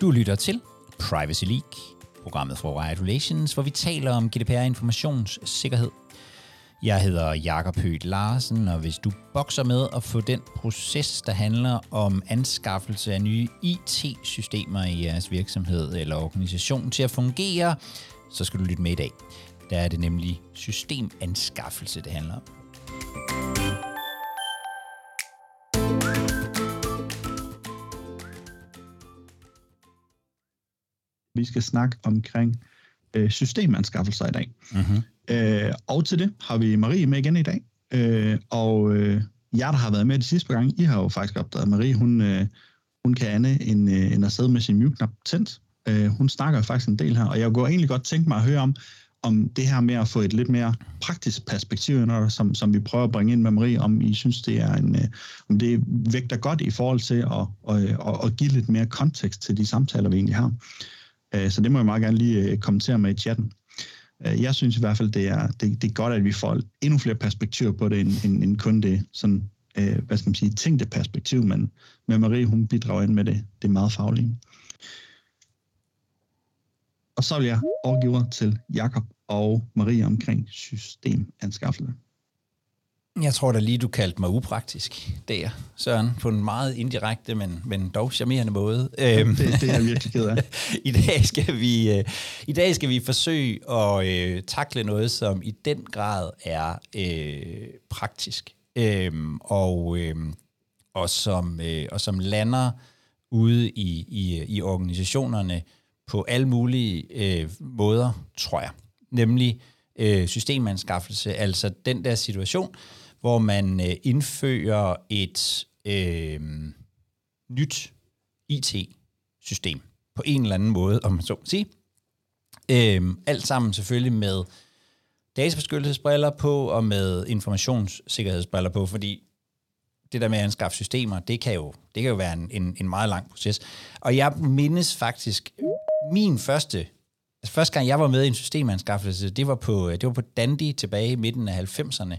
Du lytter til Privacy League, programmet fra Wired Relations, hvor vi taler om GDPR-informationssikkerhed. Jeg hedder Jakob Høgh Larsen, og hvis du bokser med at få den proces, der handler om anskaffelse af nye IT-systemer i jeres virksomhed eller organisation til at fungere, så skal du lytte med i dag. Der er det nemlig systemanskaffelse, det handler om. Vi skal snakke omkring øh, systemanskaffelser i dag. Mm-hmm. Øh, og til det har vi Marie med igen i dag. Øh, og øh, jer, der har været med de sidste par gange, I har jo faktisk opdaget, at Marie, hun, øh, hun kan andet end, øh, end at sidde med sin mute-knap tændt. Øh, hun snakker faktisk en del her, og jeg kunne egentlig godt tænke mig at høre om, om det her med at få et lidt mere praktisk perspektiv, når, som, som vi prøver at bringe ind med Marie, om I synes, det er en, øh, om det vægter godt i forhold til at, at, at, at give lidt mere kontekst til de samtaler, vi egentlig har. Øh, så det må jeg meget gerne lige øh, kommentere med i chatten. Øh, jeg synes i hvert fald, det er, det, det er godt, at vi får endnu flere perspektiver på det, end, end, end kun det sådan, øh, hvad skal man sige, tænkte perspektiv, men med Marie, hun bidrager ind med det, det er meget faglige. Og så vil jeg overgive til Jakob og Marie omkring systemanskaffelse. Jeg tror da lige, du kaldte mig upraktisk der, Søren, på en meget indirekte, men, men dog charmerende måde. Øhm, det, det er jeg virkelig ked af. I dag skal vi, uh, i dag skal vi forsøge at uh, takle noget, som i den grad er uh, praktisk, um, og, um, og, som, uh, og som lander ude i, i, i organisationerne på alle mulige uh, måder, tror jeg. Nemlig uh, systemanskaffelse, altså den der situation, hvor man øh, indfører et øh, nyt IT-system på en eller anden måde, om man så må sige. Øh, alt sammen selvfølgelig med databeskyttelsesbriller på og med informationssikkerhedsbriller på, fordi det der med at anskaffe systemer, det kan jo, det kan jo være en, en, en meget lang proces. Og jeg mindes faktisk, min første, altså første gang jeg var med i en systemanskaffelse, det var på, øh, det var på Dandy tilbage i midten af 90'erne,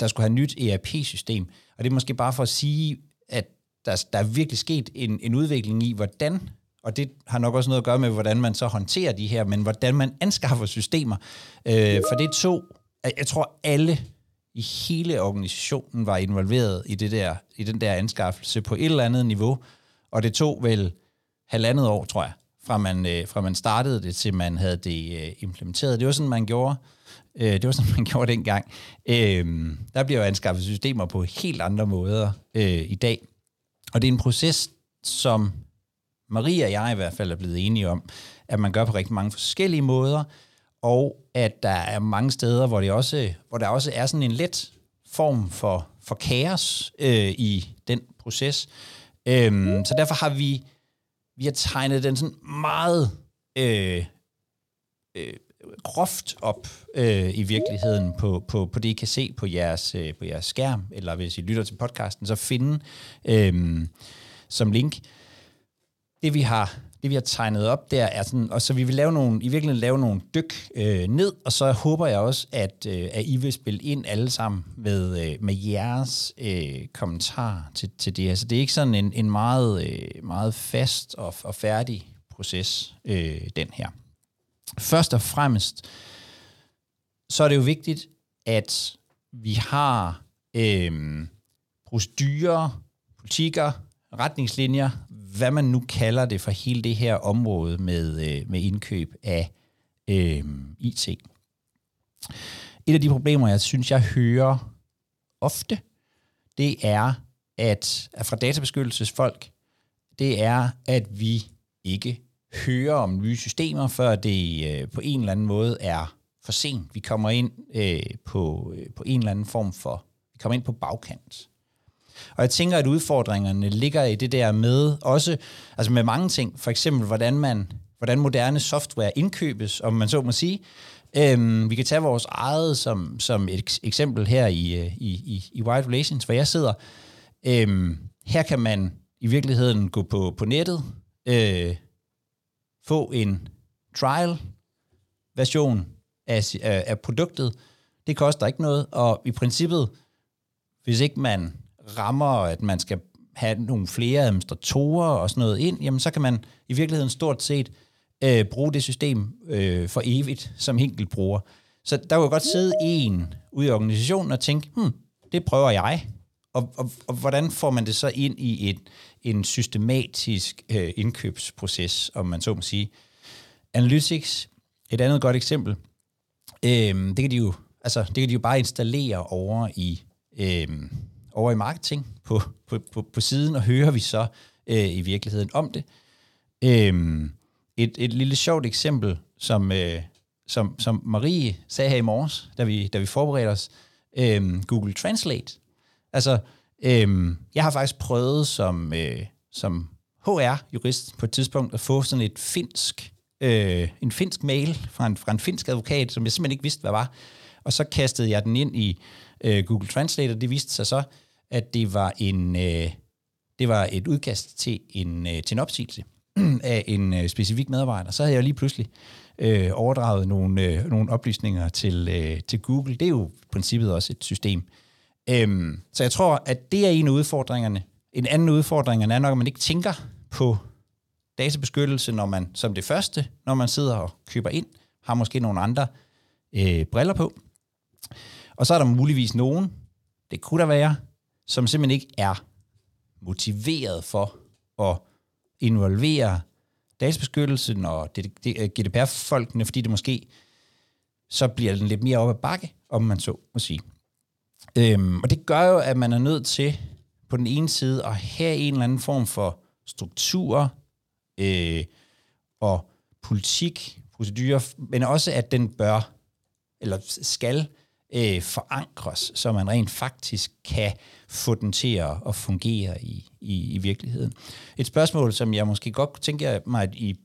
der skulle have nyt ERP-system. Og det er måske bare for at sige, at der, der er virkelig sket en, en udvikling i, hvordan, og det har nok også noget at gøre med, hvordan man så håndterer de her, men hvordan man anskaffer systemer. Øh, for det to, jeg tror alle i hele organisationen var involveret i, det der, i den der anskaffelse på et eller andet niveau, og det tog vel halvandet år, tror jeg, fra man, øh, fra man startede det, til man havde det øh, implementeret. Det var sådan, man gjorde Øh, det var sådan, man gjorde dengang. Øh, der bliver jo anskaffet systemer på helt andre måder øh, i dag. Og det er en proces, som Maria og jeg i hvert fald er blevet enige om, at man gør på rigtig mange forskellige måder, og at der er mange steder, hvor, det også, hvor der også er sådan en let form for, for kaos øh, i den proces. Øhm, så derfor har vi, vi har tegnet den sådan meget øh, øh, groft op øh, i virkeligheden på, på, på det, I kan se på jeres, øh, på jeres skærm, eller hvis I lytter til podcasten, så finde øh, som link. Det vi har det vi har tegnet op der er sådan, og så vi vil lave nogle, i virkeligheden lave nogle dyk øh, ned, og så håber jeg også, at, øh, at I vil spille ind alle sammen med, øh, med jeres øh, kommentar til, til det her. Så det er ikke sådan en, en meget, øh, meget fast og, og færdig proces, øh, den her. Først og fremmest, så er det jo vigtigt, at vi har øh, procedurer, politikker, retningslinjer, hvad man nu kalder det for hele det her område med, øh, med indkøb af øh, IT. Et af de problemer, jeg synes, jeg hører ofte, det er, at fra databeskyttelsesfolk, det er, at vi ikke høre om nye systemer, før det øh, på en eller anden måde er for sent. Vi kommer ind øh, på, øh, på en eller anden form for, vi kommer ind på bagkant. Og jeg tænker, at udfordringerne ligger i det der med også, altså med mange ting, for eksempel hvordan man, hvordan moderne software indkøbes, om man så må sige. Øhm, vi kan tage vores eget som, som et eksempel her i, øh, i, i, i Wide Relations, hvor jeg sidder. Øhm, her kan man i virkeligheden gå på, på nettet, øh, få en trial-version af, af, produktet. Det koster ikke noget, og i princippet, hvis ikke man rammer, at man skal have nogle flere administratorer og sådan noget ind, jamen så kan man i virkeligheden stort set øh, bruge det system øh, for evigt som enkelt bruger. Så der kunne godt sidde en ude i organisationen og tænke, hmm, det prøver jeg. Og, og, og hvordan får man det så ind i et, en systematisk øh, indkøbsproces, om man så må sige. Analytics, et andet godt eksempel, øh, det, kan de jo, altså, det kan de jo bare installere over i, øh, over i marketing på, på, på, på siden, og hører vi så øh, i virkeligheden om det. Øh, et, et lille sjovt eksempel, som, øh, som, som Marie sagde her i morges, da vi, da vi forberedte os, øh, Google Translate. Altså, øhm, jeg har faktisk prøvet som, øh, som HR-jurist på et tidspunkt at få sådan et finsk, øh, en finsk mail fra en, fra en finsk advokat, som jeg simpelthen ikke vidste, hvad var. Og så kastede jeg den ind i øh, Google Translate, og det viste sig så, at det var en øh, det var et udkast til en, øh, til en opsigelse af en øh, specifik medarbejder. Så havde jeg lige pludselig øh, overdraget nogle, øh, nogle oplysninger til, øh, til Google. Det er jo i princippet også et system. Øhm, så jeg tror, at det er en af udfordringerne. En anden udfordring er nok, at man ikke tænker på databeskyttelse, når man som det første, når man sidder og køber ind, har måske nogle andre øh, briller på. Og så er der muligvis nogen, det kunne der være, som simpelthen ikke er motiveret for at involvere databeskyttelsen og øh, GDPR-folkene, fordi det måske så bliver den lidt mere op ad bakke, om man så må sige. Øhm, og det gør jo, at man er nødt til på den ene side at have en eller anden form for struktur øh, og politik, procedurer, men også at den bør eller skal øh, forankres, så man rent faktisk kan få den til at, at fungere i, i, i virkeligheden. Et spørgsmål, som jeg måske godt kunne tænke mig, at I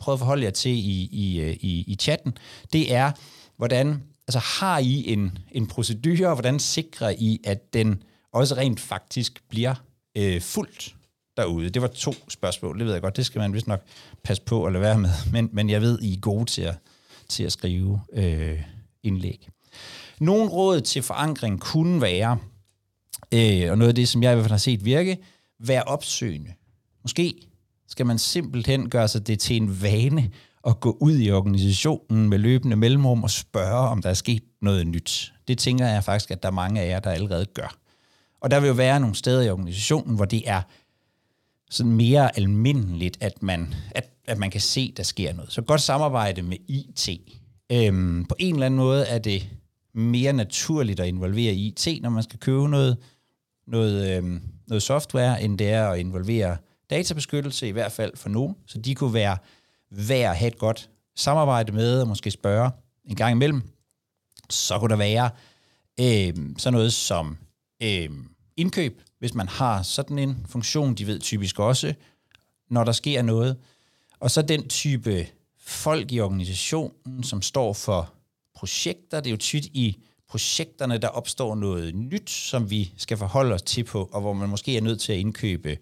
prøver at forholde jer til i, i, øh, i, i chatten, det er, hvordan altså har I en, en procedure, og hvordan sikrer I, at den også rent faktisk bliver øh, fuldt derude? Det var to spørgsmål, det ved jeg godt, det skal man vist nok passe på at lade være med, men, men jeg ved, I er gode til at, til at skrive øh, indlæg. Nogle råd til forankring kunne være, øh, og noget af det, som jeg i hvert fald har set virke, være opsøgende. Måske skal man simpelthen gøre sig det til en vane at gå ud i organisationen med løbende mellemrum og spørge, om der er sket noget nyt. Det tænker jeg faktisk, at der er mange af jer, der allerede gør. Og der vil jo være nogle steder i organisationen, hvor det er sådan mere almindeligt, at man, at, at man kan se, der sker noget. Så godt samarbejde med IT. Øhm, på en eller anden måde er det mere naturligt at involvere IT, når man skal købe noget, noget, øhm, noget software, end det er at involvere databeskyttelse, i hvert fald for nogen. Så de kunne være værd at have et godt samarbejde med, og måske spørge en gang imellem. Så kunne der være øh, sådan noget som øh, indkøb, hvis man har sådan en funktion. De ved typisk også, når der sker noget. Og så den type folk i organisationen, som står for projekter. Det er jo tit i projekterne, der opstår noget nyt, som vi skal forholde os til på, og hvor man måske er nødt til at indkøbe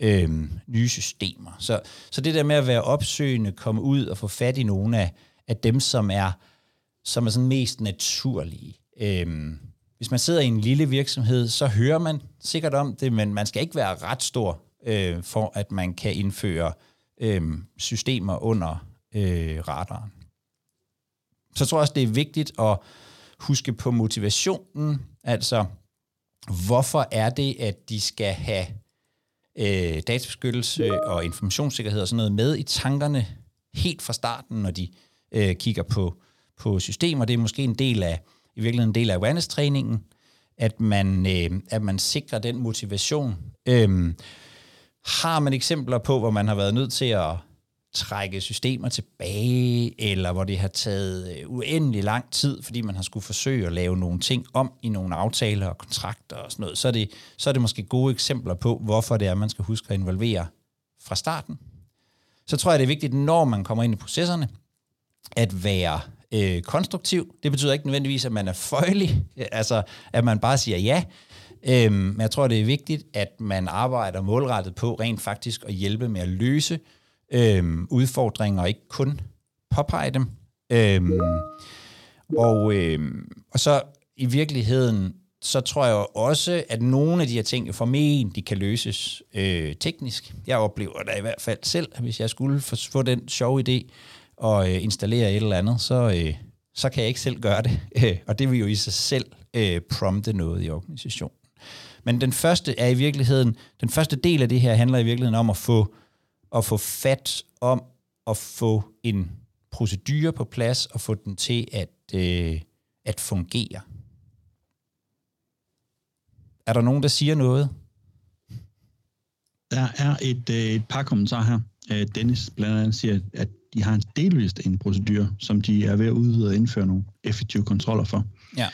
øh, nye systemer. Så, så det der med at være opsøgende, komme ud og få fat i nogle af, af dem, som er, som er sådan mest naturlige. Øh, hvis man sidder i en lille virksomhed, så hører man sikkert om det, men man skal ikke være ret stor, øh, for at man kan indføre øh, systemer under øh, radaren. Så tror jeg også, det er vigtigt at huske på motivationen, altså hvorfor er det, at de skal have øh, databeskyttelse og informationssikkerhed og sådan noget med i tankerne helt fra starten, når de øh, kigger på, på systemer. Det er måske en del af, i virkeligheden en del af awareness-træningen, at man, øh, at man sikrer den motivation. Øh, har man eksempler på, hvor man har været nødt til at trække systemer tilbage, eller hvor det har taget øh, uendelig lang tid, fordi man har skulle forsøge at lave nogle ting om i nogle aftaler og kontrakter og sådan noget, så er det, så er det måske gode eksempler på, hvorfor det er, man skal huske at involvere fra starten. Så tror jeg, det er vigtigt, når man kommer ind i processerne, at være øh, konstruktiv. Det betyder ikke nødvendigvis, at man er føjelig, øh, altså at man bare siger ja, øhm, men jeg tror, det er vigtigt, at man arbejder målrettet på rent faktisk at hjælpe med at løse øhm, udfordringer, og ikke kun påpege dem. Øh, og, øh, og så i virkeligheden så tror jeg også, at nogle af de her ting formentlig kan løses øh, teknisk. Jeg oplever da i hvert fald selv, at hvis jeg skulle få den sjove idé og øh, installere et eller andet, så, øh, så kan jeg ikke selv gøre det. Øh, og det vil jo i sig selv øh, prompte noget i organisationen. Men den første er i virkeligheden, den første del af det her handler i virkeligheden om at få, at få fat om at få en procedure på plads og få den til at, øh, at fungere. Er der nogen, der siger noget? Der er et, øh, et par kommentarer her. Øh, Dennis blandt andet siger, at de har en delvist en procedure, som de er ved at udvide og indføre nogle effektive kontroller for. Ja.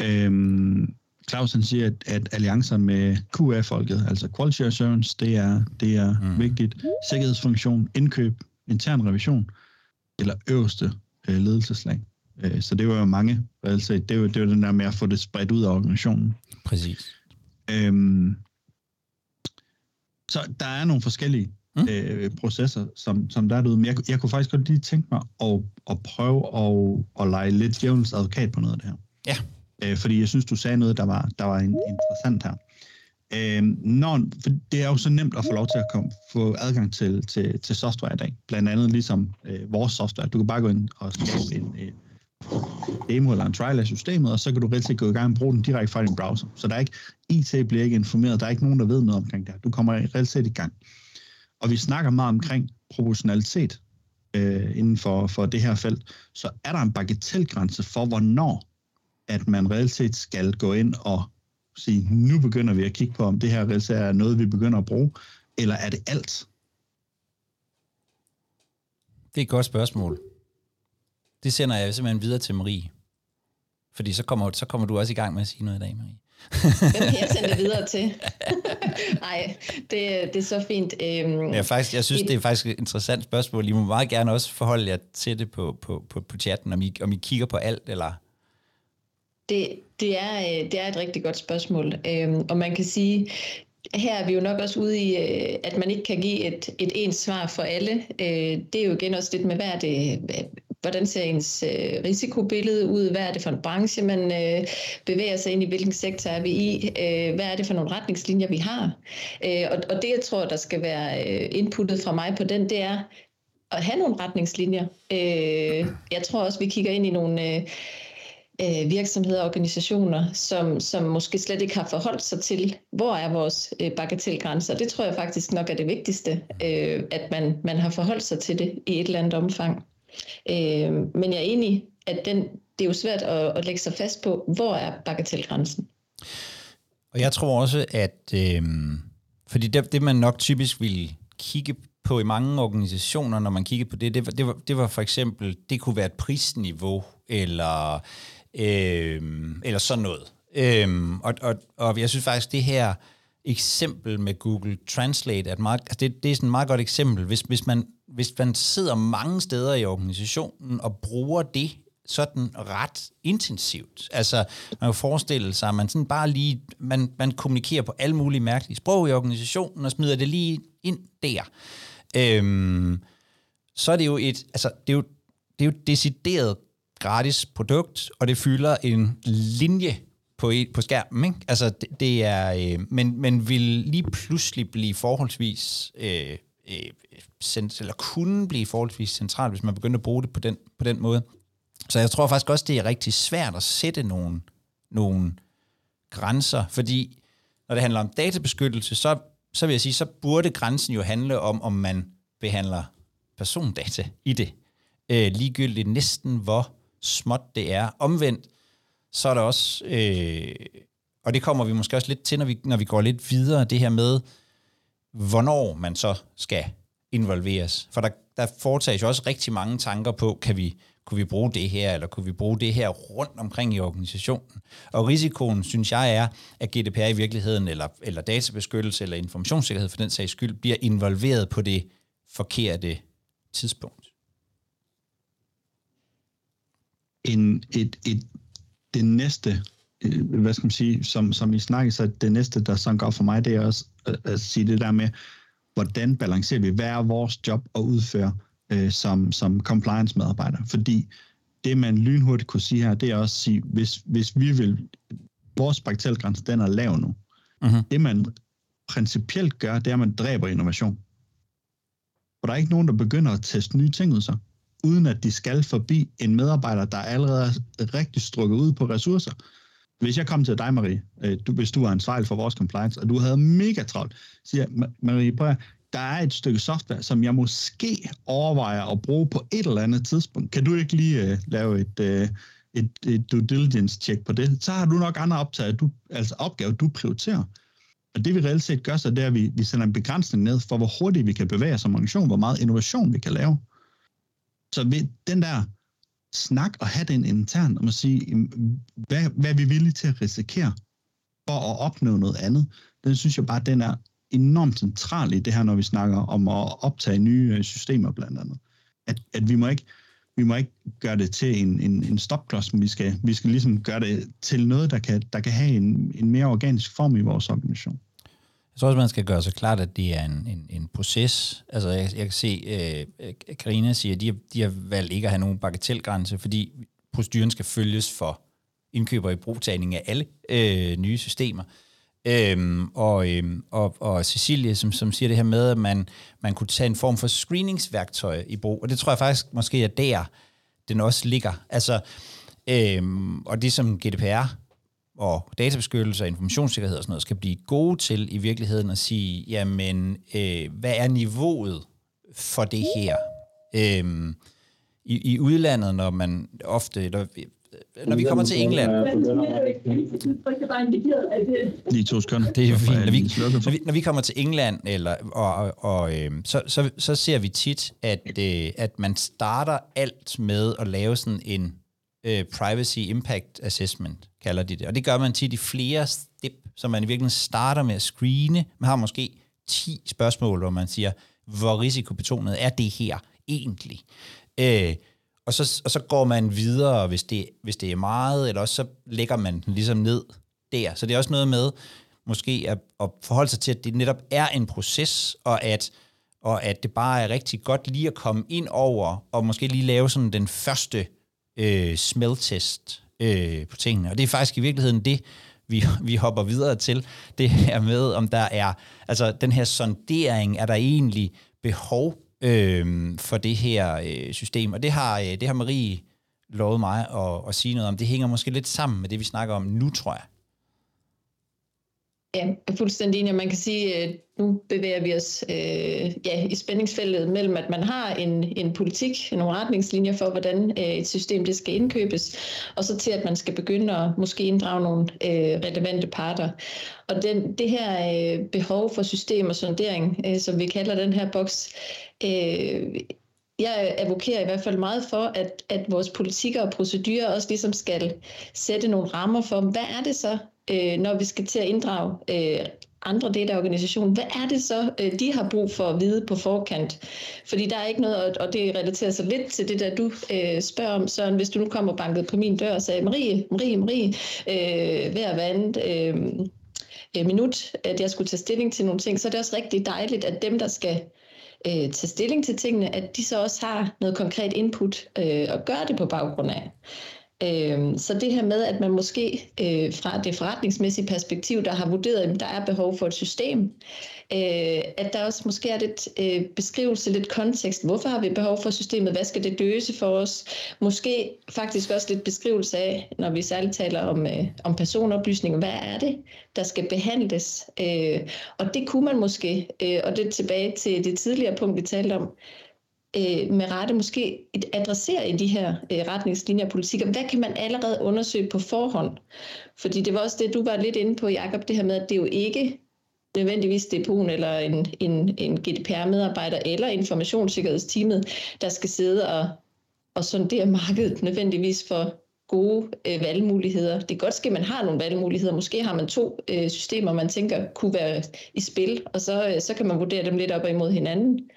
Øhm, Clausen siger, at, at alliancer med QA-folket, altså Quality Assurance, det er, det er mm. vigtigt. Sikkerhedsfunktion, indkøb, intern revision, eller øverste øh, ledelseslag. Øh, så det var jo mange, altså det var, det var den der med at få det spredt ud af organisationen. Præcis. Øhm, så der er nogle forskellige mm. øh, processer, som, som der er derude. Men jeg, jeg kunne faktisk godt lige tænke mig at, at prøve at, at lege lidt djævelens advokat på noget af det her. Ja. Øh, fordi jeg synes, du sagde noget, der var, der var interessant her. Øh, når, for det er jo så nemt at få lov til at komme, få adgang til, til, til software i dag. Blandt andet ligesom øh, vores software. Du kan bare gå ind og skabe en, en demo eller en trial af systemet, og så kan du rigtig gå i gang og bruge den direkte fra din browser. Så der er ikke, IT bliver ikke informeret, der er ikke nogen, der ved noget omkring det her. Du kommer reelt set i gang. Og vi snakker meget omkring proportionalitet øh, inden for, for det her felt, så er der en bagatelgrænse for, hvornår at man reelt set skal gå ind og sige, nu begynder vi at kigge på, om det her reelt set er noget, vi begynder at bruge, eller er det alt? Det er et godt spørgsmål. Det sender jeg simpelthen videre til Marie. Fordi så kommer, så kommer du også i gang med at sige noget i dag, Marie. Hvem kan jeg sende det videre til? Nej, det, det er så fint. Øhm, jeg, faktisk, jeg synes, det er faktisk et interessant spørgsmål. I må meget gerne også forholde jer til det på, på, på, på chatten, om I, om I kigger på alt, eller... Det, det, er, øh, det er et rigtig godt spørgsmål, øhm, og man kan sige, her er vi jo nok også ude i, øh, at man ikke kan give et, et ens svar for alle. Øh, det er jo igen også lidt med, hvad er det, hvordan ser ens øh, risikobillede ud, hvad er det for en branche, man øh, bevæger sig ind i, hvilken sektor er vi i, øh, hvad er det for nogle retningslinjer, vi har. Øh, og, og det, jeg tror, der skal være øh, inputtet fra mig på den, det er at have nogle retningslinjer. Øh, jeg tror også, vi kigger ind i nogle... Øh, øh, virksomheder og organisationer, som, som måske slet ikke har forholdt sig til, hvor er vores øh, bagatelgrænser. Det tror jeg faktisk nok er det vigtigste, øh, at man, man har forholdt sig til det i et eller andet omfang. Øh, men jeg er enig, at den, det er jo svært at, at lægge sig fast på, hvor er bagatelgrænsen. Og jeg tror også, at øh, fordi det, det man nok typisk vil kigge på i mange organisationer, når man kigger på det, det var, det var, det var for eksempel, det kunne være et prisniveau, eller, øh, eller sådan noget. Øh, og, og, og jeg synes faktisk, det her eksempel med Google Translate at meget, altså det, det er sådan et meget godt eksempel. Hvis, hvis man hvis man sidder mange steder i organisationen og bruger det sådan ret intensivt. Altså, man kan forestille sig, at man sådan bare lige, man, man kommunikerer på alle mulige mærkelige sprog i organisationen, og smider det lige ind der. Øhm, så er det jo et, altså, det er jo, det er jo decideret gratis produkt, og det fylder en linje på, et, på skærmen. Ikke? Altså, det, det er, øh, men, men vil lige pludselig blive forholdsvis øh, øh, eller kunne blive forholdsvis centralt, hvis man begynder at bruge det på den, på den måde. Så jeg tror faktisk også, det er rigtig svært at sætte nogle, nogle grænser, fordi når det handler om databeskyttelse, så, så vil jeg sige, så burde grænsen jo handle om, om man behandler persondata i det. Øh, ligegyldigt næsten, hvor småt det er. Omvendt, så er der også, øh, og det kommer vi måske også lidt til, når vi, når vi går lidt videre, det her med, hvornår man så skal involveres. For der, der foretages jo også rigtig mange tanker på, kan vi, kunne vi bruge det her, eller kunne vi bruge det her rundt omkring i organisationen. Og risikoen, synes jeg, er, at GDPR i virkeligheden, eller, eller databeskyttelse, eller informationssikkerhed for den sags skyld, bliver involveret på det forkerte tidspunkt. En, et, et, det næste, øh, hvad skal man sige, som, som I snakker, så det næste, der sådan går for mig, det er også at, at sige det der med, hvordan balancerer vi, hvad er vores job at udføre øh, som, som compliance-medarbejder? Fordi det, man lynhurtigt kunne sige her, det er også at sige, hvis, hvis vi vil vores bagatelgrænse, den er lav nu. Mm-hmm. Det man principielt gør, det er, at man dræber innovation. For der er ikke nogen, der begynder at teste nye ting ud så, uden at de skal forbi en medarbejder, der allerede er rigtig strukket ud på ressourcer. Hvis jeg kom til dig, Marie, øh, du, hvis du var ansvarlig for vores compliance, og du havde mega travlt, siger Marie, prøv at, der er et stykke software, som jeg måske overvejer at bruge på et eller andet tidspunkt. Kan du ikke lige uh, lave et, uh, et, et due diligence check på det? Så har du nok andre optager, du, altså opgaver, du prioriterer. Og det vi reelt set gør, så det er, at vi, vi sender en begrænsning ned for, hvor hurtigt vi kan bevæge os som organisation, hvor meget innovation vi kan lave. Så ved den der snak og have den intern, om at sige, hvad, hvad er vi villige til at risikere for at opnå noget andet, den synes jeg bare, den er enormt central i det her, når vi snakker om at optage nye øh, systemer blandt andet. At, at vi må ikke vi må ikke gøre det til en, en, en stopklods, men vi skal, vi skal ligesom gøre det til noget, der kan, der kan have en, en mere organisk form i vores organisation. Jeg tror også, man skal gøre sig klart, at det er en, en, en proces. Altså, jeg, jeg kan se, øh, Karina siger, at de, de har valgt ikke at have nogen bagatelgrænse, fordi proceduren skal følges for indkøber i brugtagning af alle øh, nye systemer. Øhm, og, øhm, og, og Cecilie, som, som siger det her med, at man, man kunne tage en form for screeningsværktøj i brug, og det tror jeg faktisk måske er der, den også ligger. Altså, øhm, og det som GDPR og databeskyttelse og informationssikkerhed og sådan noget skal blive gode til i virkeligheden at sige, jamen, øh, hvad er niveauet for det her? Øhm, i, I udlandet, når man ofte, eller når vi kommer til England... Lige to sekunder. Det er fint. Når vi, når vi, når vi kommer til England, eller, og, og, og, øh, så, så, så ser vi tit, at, øh, at man starter alt med at lave sådan en øh, privacy impact assessment, kalder de det. Og det gør man tit i flere step, så man i virkeligheden starter med at screene. Man har måske 10 spørgsmål, hvor man siger, hvor risikobetonet er det her egentlig? Øh, og så, og så går man videre, hvis det, hvis det er meget, eller også så lægger man den ligesom ned der. Så det er også noget med måske at, at forholde sig til, at det netop er en proces, og at, og at det bare er rigtig godt lige at komme ind over, og måske lige lave sådan den første øh, smeltest øh, på tingene. Og det er faktisk i virkeligheden det, vi, vi hopper videre til, det her med, om der er, altså den her sondering, er der egentlig behov øh, for det her øh, system. Og det har, øh, det har Marie lovet mig at, at sige noget om. Det hænger måske lidt sammen med det, vi snakker om nu, tror jeg. Ja, jeg er fuldstændig enig. Man kan sige, at nu bevæger vi os øh, ja, i spændingsfeltet mellem, at man har en, en politik, nogle retningslinjer for, hvordan øh, et system det skal indkøbes, og så til, at man skal begynde at måske inddrage nogle øh, relevante parter. Og den, det her øh, behov for system og sondering, øh, som vi kalder den her boks, øh, jeg advokerer i hvert fald meget for, at, at vores politikker og procedurer også ligesom skal sætte nogle rammer for, hvad er det så, øh, når vi skal til at inddrage øh, andre dele af organisationen. Hvad er det så, øh, de har brug for at vide på forkant? Fordi der er ikke noget, og det relaterer sig lidt til det, der du øh, spørger om, Søren. Hvis du nu kommer banket på min dør og sagde, Marie, Marie, Marie, øh, hver hver andet øh, øh, minut, at jeg skulle tage stilling til nogle ting, så er det også rigtig dejligt, at dem, der skal øh, tage stilling til tingene, at de så også har noget konkret input øh, og gør det på baggrund af. Øh, så det her med, at man måske øh, fra det forretningsmæssige perspektiv, der har vurderet, at der er behov for et system, øh, at der også måske er lidt øh, beskrivelse, lidt kontekst. Hvorfor har vi behov for systemet? Hvad skal det løse for os? Måske faktisk også lidt beskrivelse af, når vi særligt taler om, øh, om personoplysninger. Hvad er det, der skal behandles? Øh, og det kunne man måske, øh, og det tilbage til det tidligere punkt, vi talte om, øh, med rette måske adressere i de her øh, retningslinjer og politikker. Hvad kan man allerede undersøge på forhånd? Fordi det var også det, du var lidt inde på, Jakob, det her med, at det er jo ikke nødvendigvis DPU'en eller en, en, en GDPR-medarbejder eller informationssikkerhedsteamet, der skal sidde og, og sondere markedet nødvendigvis for gode øh, valgmuligheder. Det er godt ske, at man har nogle valgmuligheder. Måske har man to øh, systemer, man tænker kunne være i spil, og så, øh, så kan man vurdere dem lidt op og imod hinanden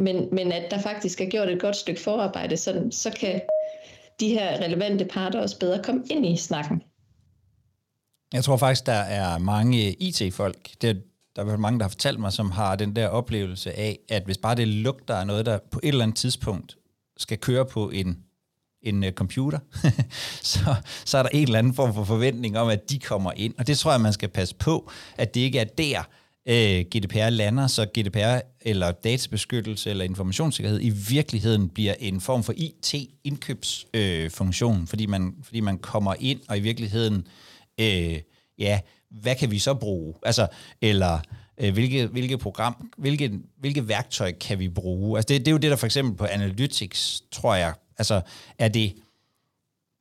men, men at der faktisk er gjort et godt stykke forarbejde, så, så kan de her relevante parter også bedre komme ind i snakken. Jeg tror faktisk, der er mange IT-folk, det, der er mange, der har fortalt mig, som har den der oplevelse af, at hvis bare det lugter af noget, der på et eller andet tidspunkt skal køre på en en uh, computer, så, så er der en eller anden form for forventning om, at de kommer ind. Og det tror jeg, man skal passe på, at det ikke er der, øh, GDPR lander, så GDPR eller databeskyttelse eller informationssikkerhed i virkeligheden bliver en form for IT-indkøbsfunktion, øh, fordi, man, fordi man kommer ind og i virkeligheden, øh, ja, hvad kan vi så bruge? Altså, eller øh, hvilke, hvilke program, hvilke, hvilke værktøj kan vi bruge? Altså det, det er jo det, der for eksempel på Analytics, tror jeg, altså er det,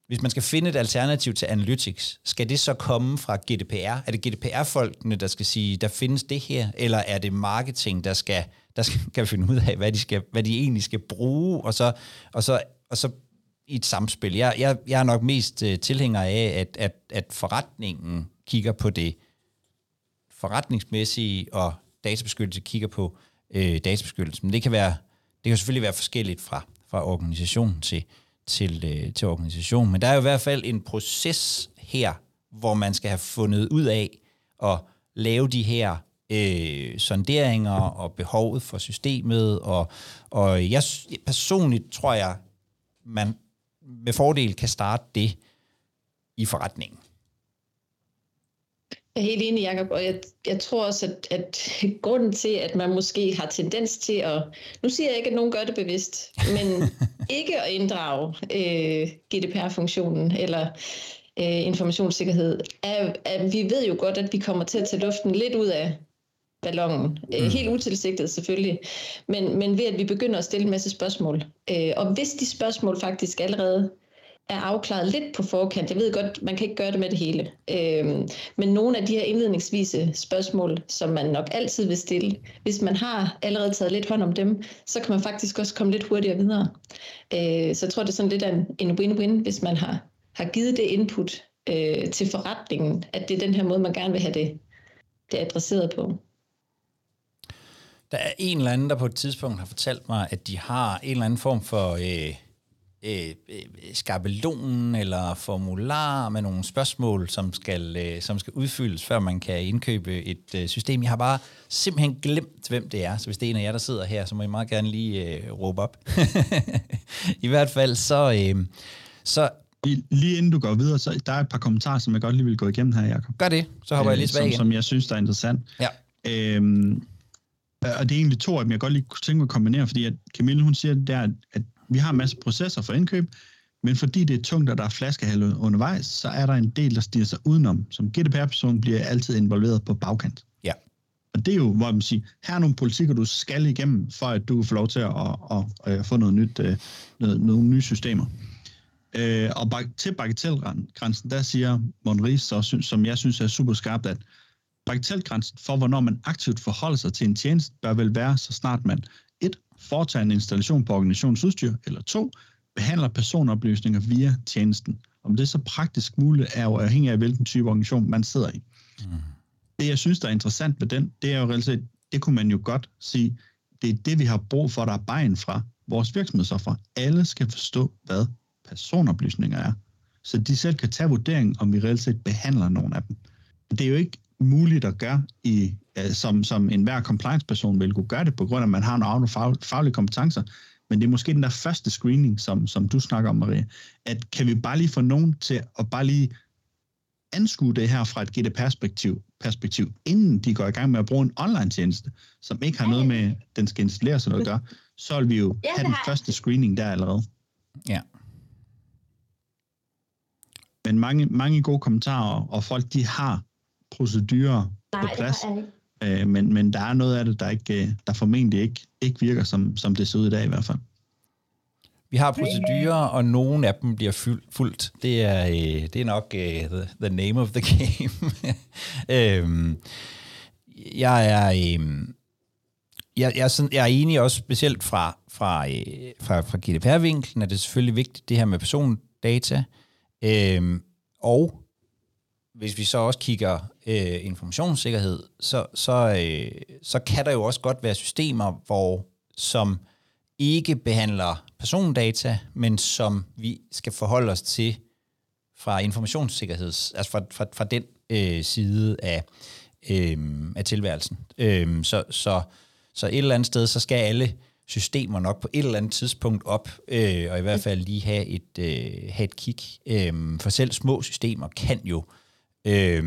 hvis man skal finde et alternativ til Analytics, skal det så komme fra GDPR? Er det GDPR-folkene, der skal sige, der findes det her, eller er det marketing, der skal, der skal, kan finde ud af, hvad de, skal, hvad de egentlig skal bruge, og så, og så, og så i et samspil. Jeg, jeg, jeg er nok mest øh, tilhænger af, at, at, at forretningen kigger på det forretningsmæssige, og databeskyttelse kigger på øh, databeskyttelse. Men det kan, være, det kan selvfølgelig være forskelligt fra, fra organisation til, til, øh, til organisation. Men der er jo i hvert fald en proces her, hvor man skal have fundet ud af at lave de her øh, sonderinger og behovet for systemet. Og, og jeg personligt tror jeg, man med fordel kan starte det i forretningen. Jeg er helt enig, Jacob, og jeg, jeg tror også, at, at grunden til, at man måske har tendens til at, nu siger jeg ikke, at nogen gør det bevidst, men ikke at inddrage øh, GDPR-funktionen eller øh, informationssikkerhed, er, at vi ved jo godt, at vi kommer til at tage luften lidt ud af ballonen. Øh, mm. Helt utilsigtet selvfølgelig, men, men ved at vi begynder at stille en masse spørgsmål. Øh, og hvis de spørgsmål faktisk allerede er afklaret lidt på forkant. Jeg ved godt, man kan ikke gøre det med det hele. Øhm, men nogle af de her indledningsvise spørgsmål, som man nok altid vil stille, hvis man har allerede taget lidt hånd om dem, så kan man faktisk også komme lidt hurtigere videre. Øh, så jeg tror, det er sådan lidt en, en win-win, hvis man har, har givet det input øh, til forretningen, at det er den her måde, man gerne vil have det, det adresseret på. Der er en eller anden, der på et tidspunkt har fortalt mig, at de har en eller anden form for... Øh øh, øh, skabelon eller formular med nogle spørgsmål, som skal, øh, som skal udfyldes, før man kan indkøbe et øh, system. Jeg har bare simpelthen glemt, hvem det er. Så hvis det er en af jer, der sidder her, så må I meget gerne lige øh, råbe op. I hvert fald så... Øh, så Lige inden du går videre, så der er et par kommentarer, som jeg godt lige vil gå igennem her, Jacob. Gør det, så hopper øh, jeg lige tilbage som, igen. Som jeg synes, der er interessant. Ja. Øhm, og det er egentlig to af dem, jeg godt lige kunne tænke mig at kombinere, fordi at Camille, hun siger der, at vi har en masse processer for indkøb, men fordi det er tungt, og der er flaskehalve undervejs, så er der en del, der stiger sig udenom. Som GDPR-person bliver altid involveret på bagkant. Ja. Og det er jo, hvor man siger, her er nogle politikker, du skal igennem, for at du kan få lov til at, at, at, at få noget nyt, øh, noget, nogle nye systemer. Øh, og til bagatelgrænsen, der siger Monris, som jeg synes er super skarpt, at bagatelgrænsen for, hvornår man aktivt forholder sig til en tjeneste, bør vel være, så snart man foretager en installation på organisationsudstyr, eller to, behandler personoplysninger via tjenesten. Om det er så praktisk muligt, er jo afhængig af, hvilken type organisation man sidder i. Mm. Det, jeg synes, der er interessant ved den, det er jo reelt det kunne man jo godt sige, det er det, vi har brug for, der er vejen fra vores virksomhedsoffer. Alle skal forstå, hvad personoplysninger er, så de selv kan tage vurdering, om vi reelt set behandler nogen af dem. Det er jo ikke muligt at gøre, i, uh, som, som enhver compliance-person vil kunne gøre det, på grund af, at man har nogle fag, faglige kompetencer. Men det er måske den der første screening, som, som du snakker om, Maria. At kan vi bare lige få nogen til at bare lige anskue det her fra et GDPR-perspektiv, perspektiv, inden de går i gang med at bruge en online-tjeneste, som ikke har noget med, den skal installeres eller gøre, så vil vi jo have den første screening der allerede. Ja. Men mange, mange gode kommentarer, og folk de har procedurer Nej, på plads. Øh, men, men der er noget af det, der, ikke, øh, der formentlig ikke, ikke virker, som, som det ser ud i dag i hvert fald. Vi har procedurer, og nogle af dem bliver fuldt. Det er, øh, det er nok uh, the, the name of the game. øhm, jeg er... Øhm, jeg, jeg, er sådan, jeg er enig også specielt fra, fra, øh, fra, fra GDPR-vinklen, at det er selvfølgelig vigtigt, det her med persondata. Øhm, og hvis vi så også kigger øh, informationssikkerhed, så, så, øh, så kan der jo også godt være systemer, hvor som ikke behandler persondata, men som vi skal forholde os til fra informationssikkerheds, altså fra, fra, fra den øh, side af, øh, af tilværelsen. Øh, så, så, så et eller andet sted, så skal alle systemer nok på et eller andet tidspunkt op, øh, og i hvert fald lige have et, øh, have et kig. Øh, for selv små systemer kan jo øh,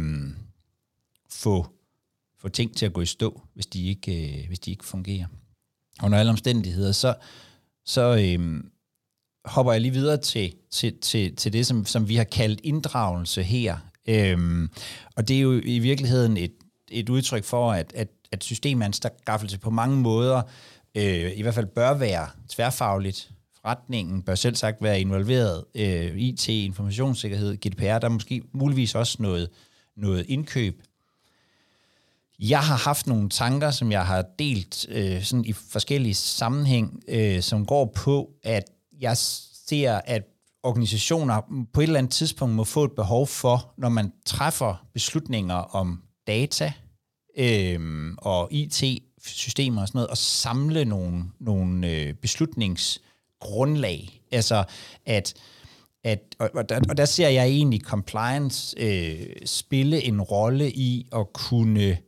få, få ting til at gå i stå, hvis de ikke, øh, hvis de ikke fungerer. Og under alle omstændigheder, så, så øh, hopper jeg lige videre til, til, til, til det, som, som vi har kaldt inddragelse her. Øh, og det er jo i virkeligheden et, et udtryk for, at, at, at systemanskaffelse på mange måder øh, i hvert fald bør være tværfagligt. Forretningen bør selv sagt være involveret. Øh, IT, informationssikkerhed, GDPR, der er måske muligvis også noget, noget indkøb. Jeg har haft nogle tanker, som jeg har delt øh, sådan i forskellige sammenhæng, øh, som går på, at jeg ser, at organisationer på et eller andet tidspunkt må få et behov for, når man træffer beslutninger om data øh, og IT-systemer og sådan noget, at samle nogle, nogle øh, beslutningsgrundlag. Altså at at, og, og, der, og der ser jeg egentlig compliance øh, spille en rolle i at kunne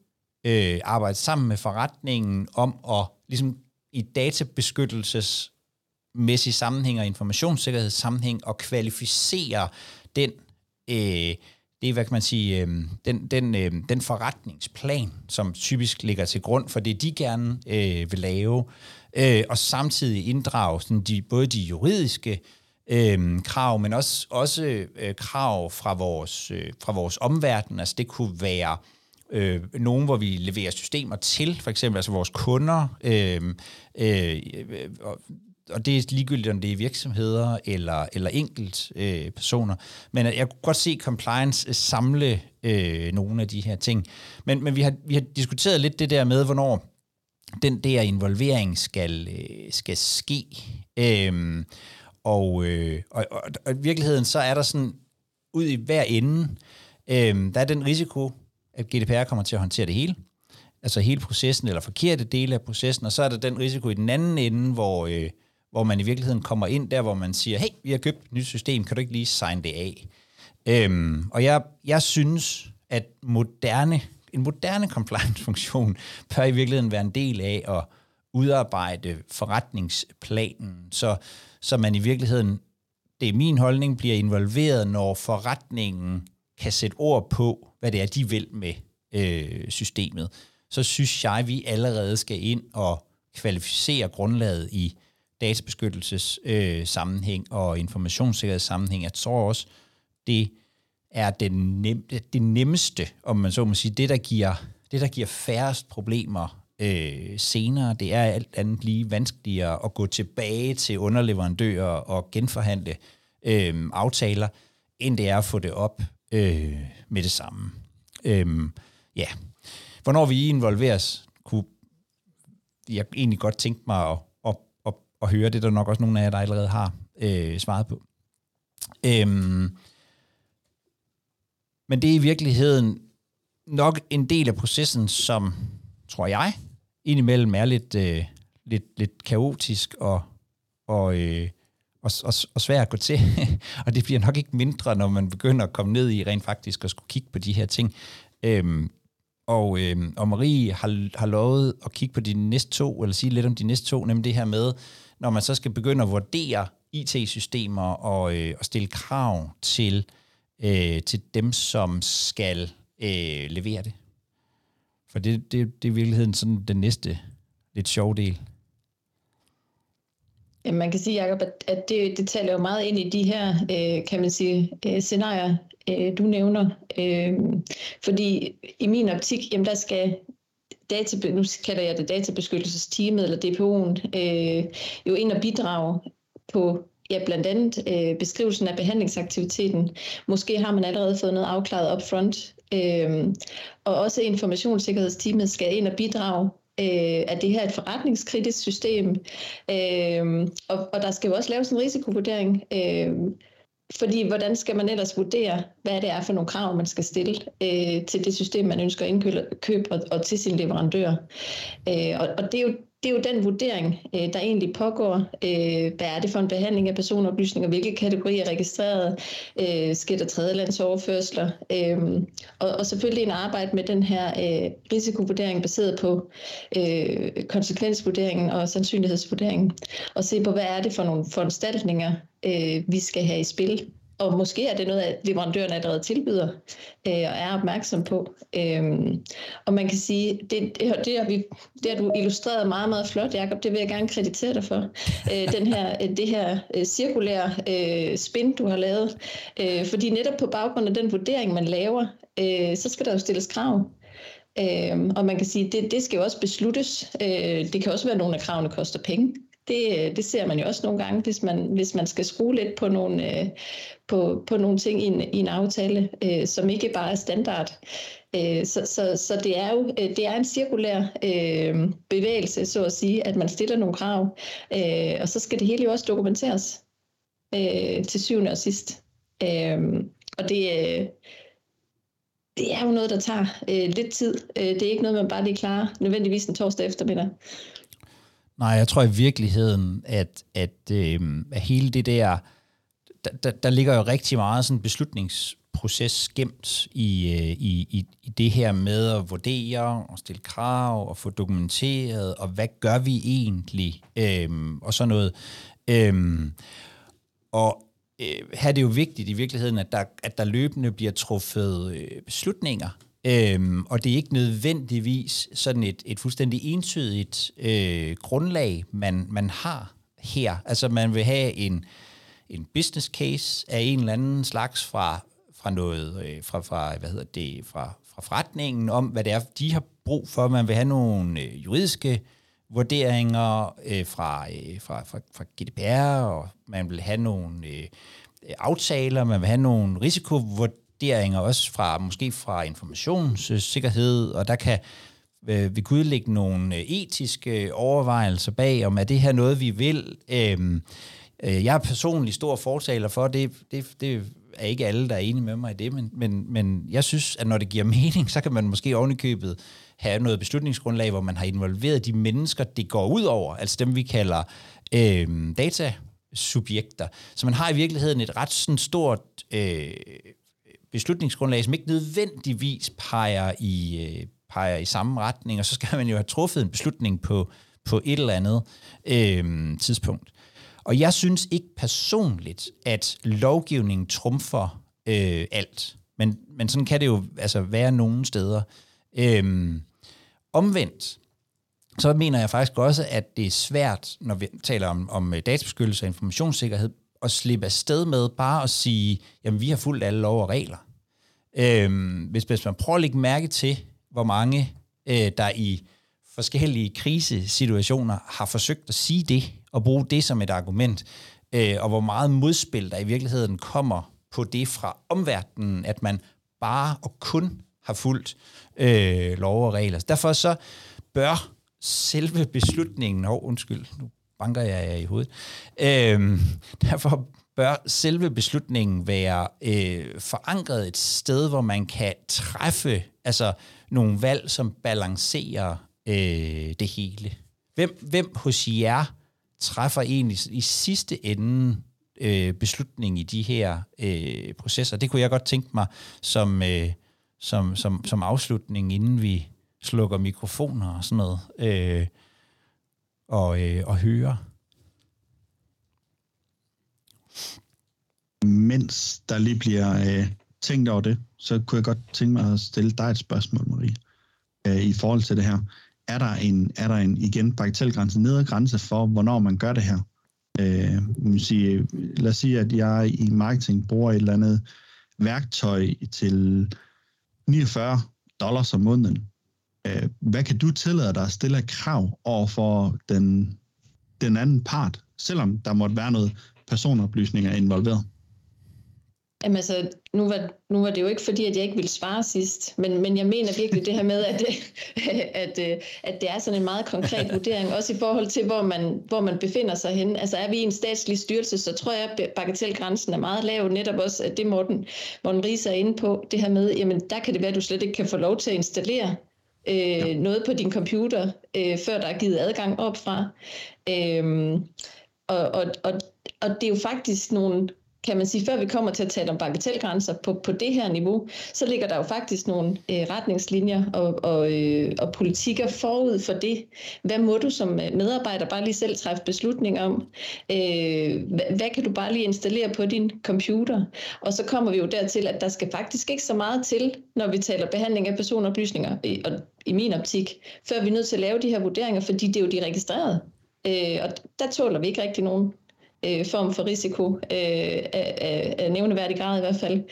øh, arbejde sammen med forretningen om at ligesom i databeskyttelsesmæssig sammenhæng og informationssikkerhedssammenhæng og kvalificere den øh, det er, hvad kan man sige, øh, den, den, øh, den forretningsplan, som typisk ligger til grund for det, de gerne øh, vil lave, øh, og samtidig inddrage sådan de, både de juridiske øh, krav, men også, også øh, krav fra vores, øh, fra vores omverden. Altså det kunne være øh, øh, nogen, hvor vi leverer systemer til, for eksempel altså vores kunder, øhm, øh, øh, og det er ligegyldigt, om det er virksomheder eller, eller enkelt øh, personer. Men jeg kunne godt se compliance øh, samle øh, nogle af de her ting. Men, men vi, har, vi har diskuteret lidt det der med, hvornår den der involvering skal, øh, skal ske. Øh, og, øh, og, og, og i virkeligheden, så er der sådan, ud i hver ende, øh, der er den risiko, at GDPR kommer til at håndtere det hele. Altså hele processen, eller forkerte dele af processen, og så er der den risiko i den anden ende, hvor, øh, hvor man i virkeligheden kommer ind der, hvor man siger, hey, vi har købt et nyt system, kan du ikke lige signe det af? Øhm, og jeg, jeg synes, at moderne, en moderne compliance-funktion bør i virkeligheden være en del af at udarbejde forretningsplanen, så, så man i virkeligheden, det er min holdning, bliver involveret, når forretningen kan sætte ord på, hvad det er, de vil med øh, systemet. Så synes jeg, vi allerede skal ind og kvalificere grundlaget i databeskyttelses øh, sammenhæng og informationssikkerhedssammenhæng. Jeg tror også, det er det, nem, det nemmeste, om man så må sige, det der giver, det, der giver færrest problemer øh, senere. Det er alt andet lige vanskeligere at gå tilbage til underleverandører og genforhandle øh, aftaler, end det er at få det op øh, med det samme. Øhm, ja. Hvornår vi involveres, kunne jeg egentlig godt tænke mig at at at høre. Det der nok også nogle af jer, der allerede har øh, svaret på. Øhm, men det er i virkeligheden nok en del af processen, som, tror jeg, indimellem er lidt, øh, lidt, lidt kaotisk og, og, øh, og, og, og svær at gå til. og det bliver nok ikke mindre, når man begynder at komme ned i rent faktisk at skulle kigge på de her ting. Øhm, og, øhm, og Marie har, har lovet at kigge på de næste to, eller sige lidt om de næste to, nemlig det her med, når man så skal begynde at vurdere IT-systemer og, øh, og stille krav til, øh, til dem, som skal øh, levere det. For det, det, det er i virkeligheden sådan den næste lidt sjove del. Jamen, man kan sige, Jacob, at, at det, det taler jo meget ind i de her, øh, kan man sige, øh, scenarier, øh, du nævner. Øh, fordi i min optik, jamen der skal data, nu kalder jeg det databeskyttelsesteamet eller DPO'en, øh, jo ind og bidrage på ja, blandt andet øh, beskrivelsen af behandlingsaktiviteten. Måske har man allerede fået noget afklaret upfront. Øh, og også informationssikkerhedsteamet skal ind og bidrage øh, at det her er et forretningskritisk system, øh, og, og der skal jo også laves en risikovurdering. Øh, fordi hvordan skal man ellers vurdere, hvad det er for nogle krav, man skal stille øh, til det system, man ønsker at indkøbe og, og til sin leverandør. Øh, og, og det er jo det er jo den vurdering, øh, der egentlig pågår. Øh, hvad er det for en behandling af personoplysninger? Hvilke kategorier er registreret? Øh, sker der tredjelandsoverførsler? Og, og selvfølgelig en arbejde med den her risikovurdering baseret på konsekvensvurderingen og sandsynlighedsvurderingen. Og se på, hvad er det for nogle foranstaltninger, vi skal have i spil og måske er det noget, at leverandøren allerede tilbyder øh, og er opmærksom på. Øhm, og man kan sige, det, det, det, har vi, det har du illustreret meget, meget flot, Jacob. Det vil jeg gerne kreditere dig for. Øh, den her, øh, det her øh, cirkulære øh, spin, du har lavet. Øh, fordi netop på baggrund af den vurdering, man laver, øh, så skal der jo stilles krav. Øh, og man kan sige, det, det skal jo også besluttes. Øh, det kan også være, at nogle af kravene koster penge. Det, det ser man jo også nogle gange, hvis man, hvis man skal skrue lidt på nogle, øh, på, på nogle ting i en, i en aftale, øh, som ikke bare er standard. Øh, så, så, så det er jo øh, det er en cirkulær øh, bevægelse, så at sige, at man stiller nogle krav, øh, og så skal det hele jo også dokumenteres øh, til syvende og sidst. Øh, og det, øh, det er jo noget, der tager øh, lidt tid. Øh, det er ikke noget, man bare lige klarer nødvendigvis en torsdag eftermiddag. Nej, jeg tror i virkeligheden, at, at, øh, at hele det der, der, der, der ligger jo rigtig meget sådan beslutningsproces gemt i, øh, i, i, i det her med at vurdere og stille krav og få dokumenteret, og hvad gør vi egentlig, øh, og sådan noget. Øh, og øh, her er det jo vigtigt i virkeligheden, at der, at der løbende bliver truffet øh, beslutninger Øhm, og det er ikke nødvendigvis sådan et, et fuldstændig entydigt øh, grundlag, man, man har her. Altså man vil have en, en business case af en eller anden slags fra, fra noget, øh, fra, fra, hvad hedder det, fra, fra forretningen om, hvad det er, de har brug for. Man vil have nogle øh, juridiske vurderinger øh, fra, øh, fra, fra, fra GDPR, og man vil have nogle øh, aftaler, man vil have nogle risikovurderinger, investeringer, også fra måske fra informationssikkerhed, og der kan øh, vi kunne udlægge nogle øh, etiske øh, overvejelser bag, om er det her noget, vi vil. Øhm, øh, jeg er personligt stor fortaler for, det, det, det er ikke alle, der er enige med mig i det, men, men, men jeg synes, at når det giver mening, så kan man måske ovenikøbet have noget beslutningsgrundlag, hvor man har involveret de mennesker, det går ud over, altså dem, vi kalder øh, datasubjekter. Så man har i virkeligheden et ret sådan stort øh, beslutningsgrundlag, som ikke nødvendigvis peger i, øh, peger i samme retning, og så skal man jo have truffet en beslutning på, på et eller andet øh, tidspunkt. Og jeg synes ikke personligt, at lovgivningen trumfer øh, alt. Men, men sådan kan det jo altså være nogle steder. Øh, omvendt, så mener jeg faktisk også, at det er svært, når vi taler om, om databeskyttelse og informationssikkerhed, at slippe afsted med bare at sige, jamen vi har fulgt alle lov og regler. Øhm, hvis, hvis man prøver at lægge mærke til, hvor mange øh, der i forskellige krisesituationer har forsøgt at sige det, og bruge det som et argument, øh, og hvor meget modspil der i virkeligheden kommer på det fra omverdenen, at man bare og kun har fulgt øh, lov og regler. Derfor så bør selve beslutningen, og oh, undskyld, nu banker jeg jer i hovedet, øh, derfor bør selve beslutningen være øh, forankret et sted, hvor man kan træffe altså, nogle valg, som balancerer øh, det hele. Hvem, hvem hos jer træffer egentlig i sidste ende øh, beslutning i de her øh, processer? Det kunne jeg godt tænke mig som, øh, som, som, som afslutning, inden vi slukker mikrofoner og sådan noget, øh, og, øh, og høre. Mens der lige bliver øh, tænkt over det, så kunne jeg godt tænke mig at stille dig et spørgsmål, Marie, øh, i forhold til det her. Er der en, er der en igen, bagatelgrænse, nedre grænse for, hvornår man gør det her? Øh, man sige, lad os sige, at jeg i marketing bruger et eller andet værktøj til 49 dollars om måneden. Øh, hvad kan du tillade dig at stille af krav over for den, den anden part, selvom der måtte være noget personoplysninger involveret? Jamen altså, nu var, nu var det jo ikke fordi, at jeg ikke ville svare sidst, men, men jeg mener virkelig det her med, at, at, øh, at det er sådan en meget konkret vurdering, også i forhold til, hvor man, hvor man befinder sig hen. Altså er vi i en statslig styrelse, så tror jeg, at bagatelgrænsen er meget lav, netop også at det Morten, Morten Ries er inde på, det her med, jamen der kan det være, at du slet ikke kan få lov til at installere øh, noget på din computer, øh, før der er givet adgang opfra. Øh, og, og, og, og det er jo faktisk nogle kan man sige, før vi kommer til at tale om bagatelgrænser på, på det her niveau, så ligger der jo faktisk nogle øh, retningslinjer og, og, øh, og politikker forud for det. Hvad må du som øh, medarbejder bare lige selv træffe beslutning om? Øh, hvad, hvad kan du bare lige installere på din computer? Og så kommer vi jo dertil, at der skal faktisk ikke så meget til, når vi taler behandling af personoplysninger, i, og i min optik, før vi er nødt til at lave de her vurderinger, fordi det er jo de registrerede. Øh, og der tåler vi ikke rigtig nogen øh, form for risiko øh, af, af, af nævneværdig grad i hvert fald.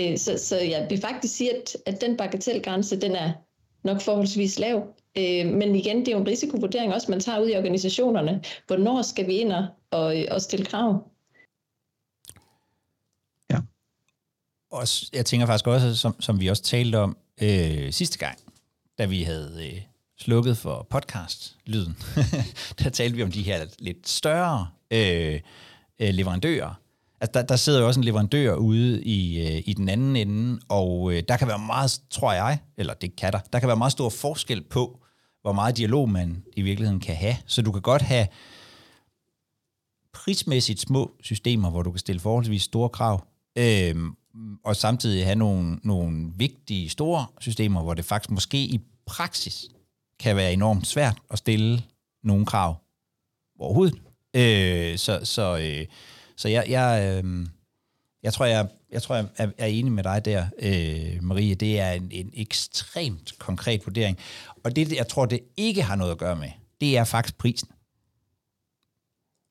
Øh, så, så jeg vil faktisk sige, at, at den bagatelgrænse, den er nok forholdsvis lav. Øh, men igen, det er jo en risikovurdering også, man tager ud i organisationerne. Hvornår skal vi ind og, og, og stille krav? Ja. Og jeg tænker faktisk også, som, som vi også talte om øh, sidste gang, da vi havde øh, slukket for podcast-lyden, der talte vi om de her lidt større øh, øh, leverandører. Altså, der, der sidder jo også en leverandør ude i, øh, i den anden ende, og øh, der kan være meget, tror jeg, eller det kan der, der kan være meget stor forskel på, hvor meget dialog man i virkeligheden kan have. Så du kan godt have prismæssigt små systemer, hvor du kan stille forholdsvis store krav, øh, og samtidig have nogle, nogle vigtige store systemer, hvor det faktisk måske i praksis kan være enormt svært at stille nogle krav overhovedet. Øh, så så, øh, så jeg, jeg, øh, jeg tror, jeg, jeg, tror, jeg er, er enig med dig der, øh, Marie. Det er en, en ekstremt konkret vurdering. Og det, jeg tror, det ikke har noget at gøre med, det er faktisk prisen.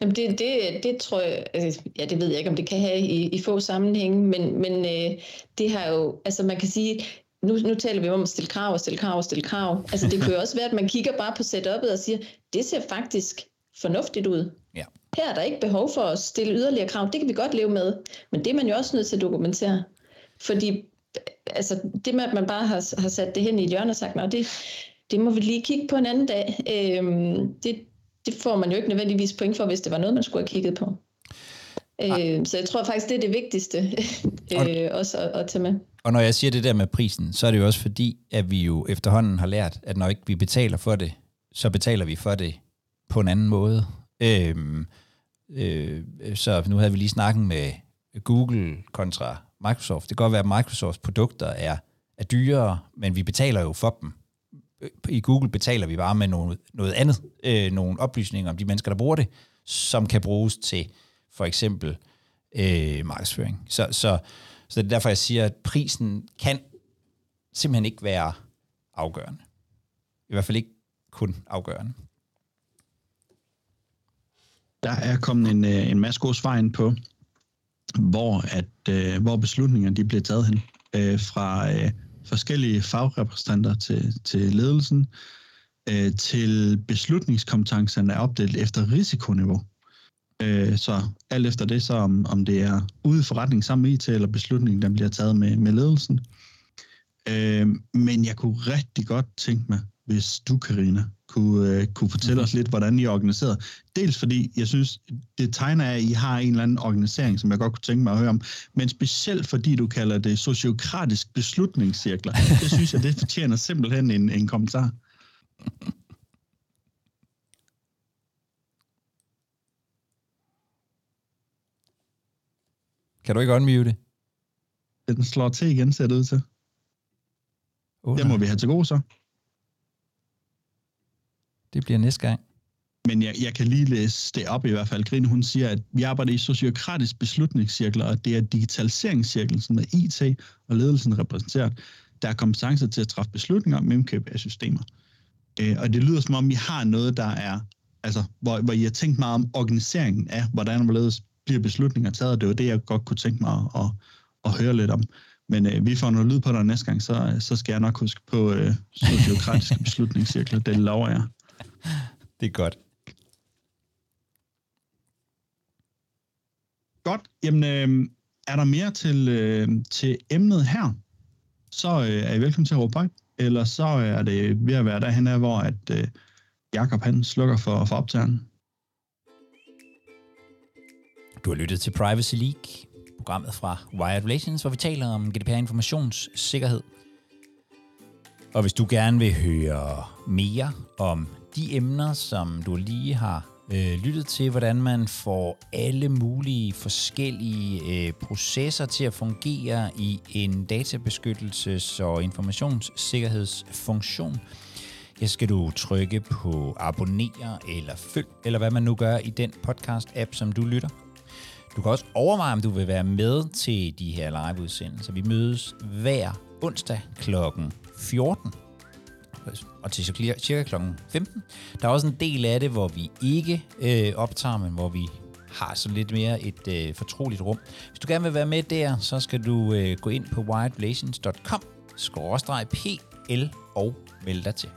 Jamen det, det, det tror jeg, altså, ja det ved jeg ikke, om det kan have i, i få sammenhænge, men, men øh, det har jo, altså man kan sige, nu, nu taler vi om at stille krav og stille krav og stille krav. Altså det kan jo også være, at man kigger bare på setup'et og siger, det ser faktisk fornuftigt ud. Ja. Her er der ikke behov for at stille yderligere krav. Det kan vi godt leve med. Men det er man jo også nødt til at dokumentere. Fordi altså, det med, at man bare har, har sat det hen i et hjørne og sagt, det, det må vi lige kigge på en anden dag, øhm, det, det får man jo ikke nødvendigvis point for, hvis det var noget, man skulle have kigget på. Øh, så jeg tror faktisk, det er det vigtigste øh, også at, at tage med. Og når jeg siger det der med prisen, så er det jo også fordi, at vi jo efterhånden har lært, at når ikke vi betaler for det, så betaler vi for det på en anden måde. Øhm, øh, så nu havde vi lige snakket med Google kontra Microsoft. Det kan godt være, at Microsofts produkter er, er dyrere, men vi betaler jo for dem. I Google betaler vi bare med noget, noget andet, øh, nogle oplysninger om de mennesker, der bruger det, som kan bruges til for eksempel øh, markedsføring. Så, så, så det er derfor, jeg siger, at prisen kan simpelthen ikke være afgørende. I hvert fald ikke kun afgørende der er kommet en, øh, en masse gode svar ind på, hvor, at, øh, hvor beslutningerne de bliver taget hen. Øh, fra øh, forskellige fagrepræsentanter til, til ledelsen, øh, til beslutningskompetencerne er opdelt efter risikoniveau. Øh, så alt efter det, så om, om det er ude i forretning sammen med IT, eller beslutningen, der bliver taget med, med ledelsen. Øh, men jeg kunne rigtig godt tænke mig, hvis du, Karina, kunne, øh, kunne fortælle mm-hmm. os lidt, hvordan I er organiseret. Dels fordi, jeg synes, det tegner af, at I har en eller anden organisering, som jeg godt kunne tænke mig at høre om, men specielt fordi du kalder det sociokratisk beslutningscirkler. Det synes jeg, det fortjener simpelthen en, en kommentar. Kan du ikke unmute? Den slår til igen, ser det ud til. Oh, det må vi have til gode så. Det bliver næste gang. Men jeg, jeg kan lige læse det op i hvert fald. Grine, hun siger, at vi arbejder i sociokratisk beslutningscirkler, og det er digitaliseringscirklen, som er IT og ledelsen repræsenteret, der er kompetencer til at træffe beslutninger om indkøb af systemer. Øh, og det lyder som om, I har noget, der er, altså, hvor, hvor I har tænkt meget om organiseringen af, hvordan og hvorledes bliver beslutninger taget. Det var det, jeg godt kunne tænke mig at, at, at høre lidt om. Men øh, vi får noget lyd på dig næste gang, så, så skal jeg nok huske på øh, sociokratiske beslutningscirkler. Det lover jeg. det er godt. Godt. Jamen, øh, er der mere til, øh, til emnet her, så øh, er I velkommen til at råbe Eller så er det ved at være derhen af, hvor at, øh, Jakob han slukker for, for optageren. Du har lyttet til Privacy League, programmet fra Wired Relations, hvor vi taler om GDPR informationssikkerhed. Og hvis du gerne vil høre mere om de emner, som du lige har øh, lyttet til, hvordan man får alle mulige forskellige øh, processer til at fungere i en databeskyttelses- og informationssikkerhedsfunktion, ja, skal du trykke på abonner eller følg, eller hvad man nu gør i den podcast-app, som du lytter. Du kan også overveje, om du vil være med til de her live-udsendelser. Vi mødes hver onsdag kl. 14 og til cirka kl. 15. Der er også en del af det, hvor vi ikke øh, optager, men hvor vi har så lidt mere et øh, fortroligt rum. Hvis du gerne vil være med der, så skal du øh, gå ind på wiredrelations.com, skråstreg pl og melde dig til.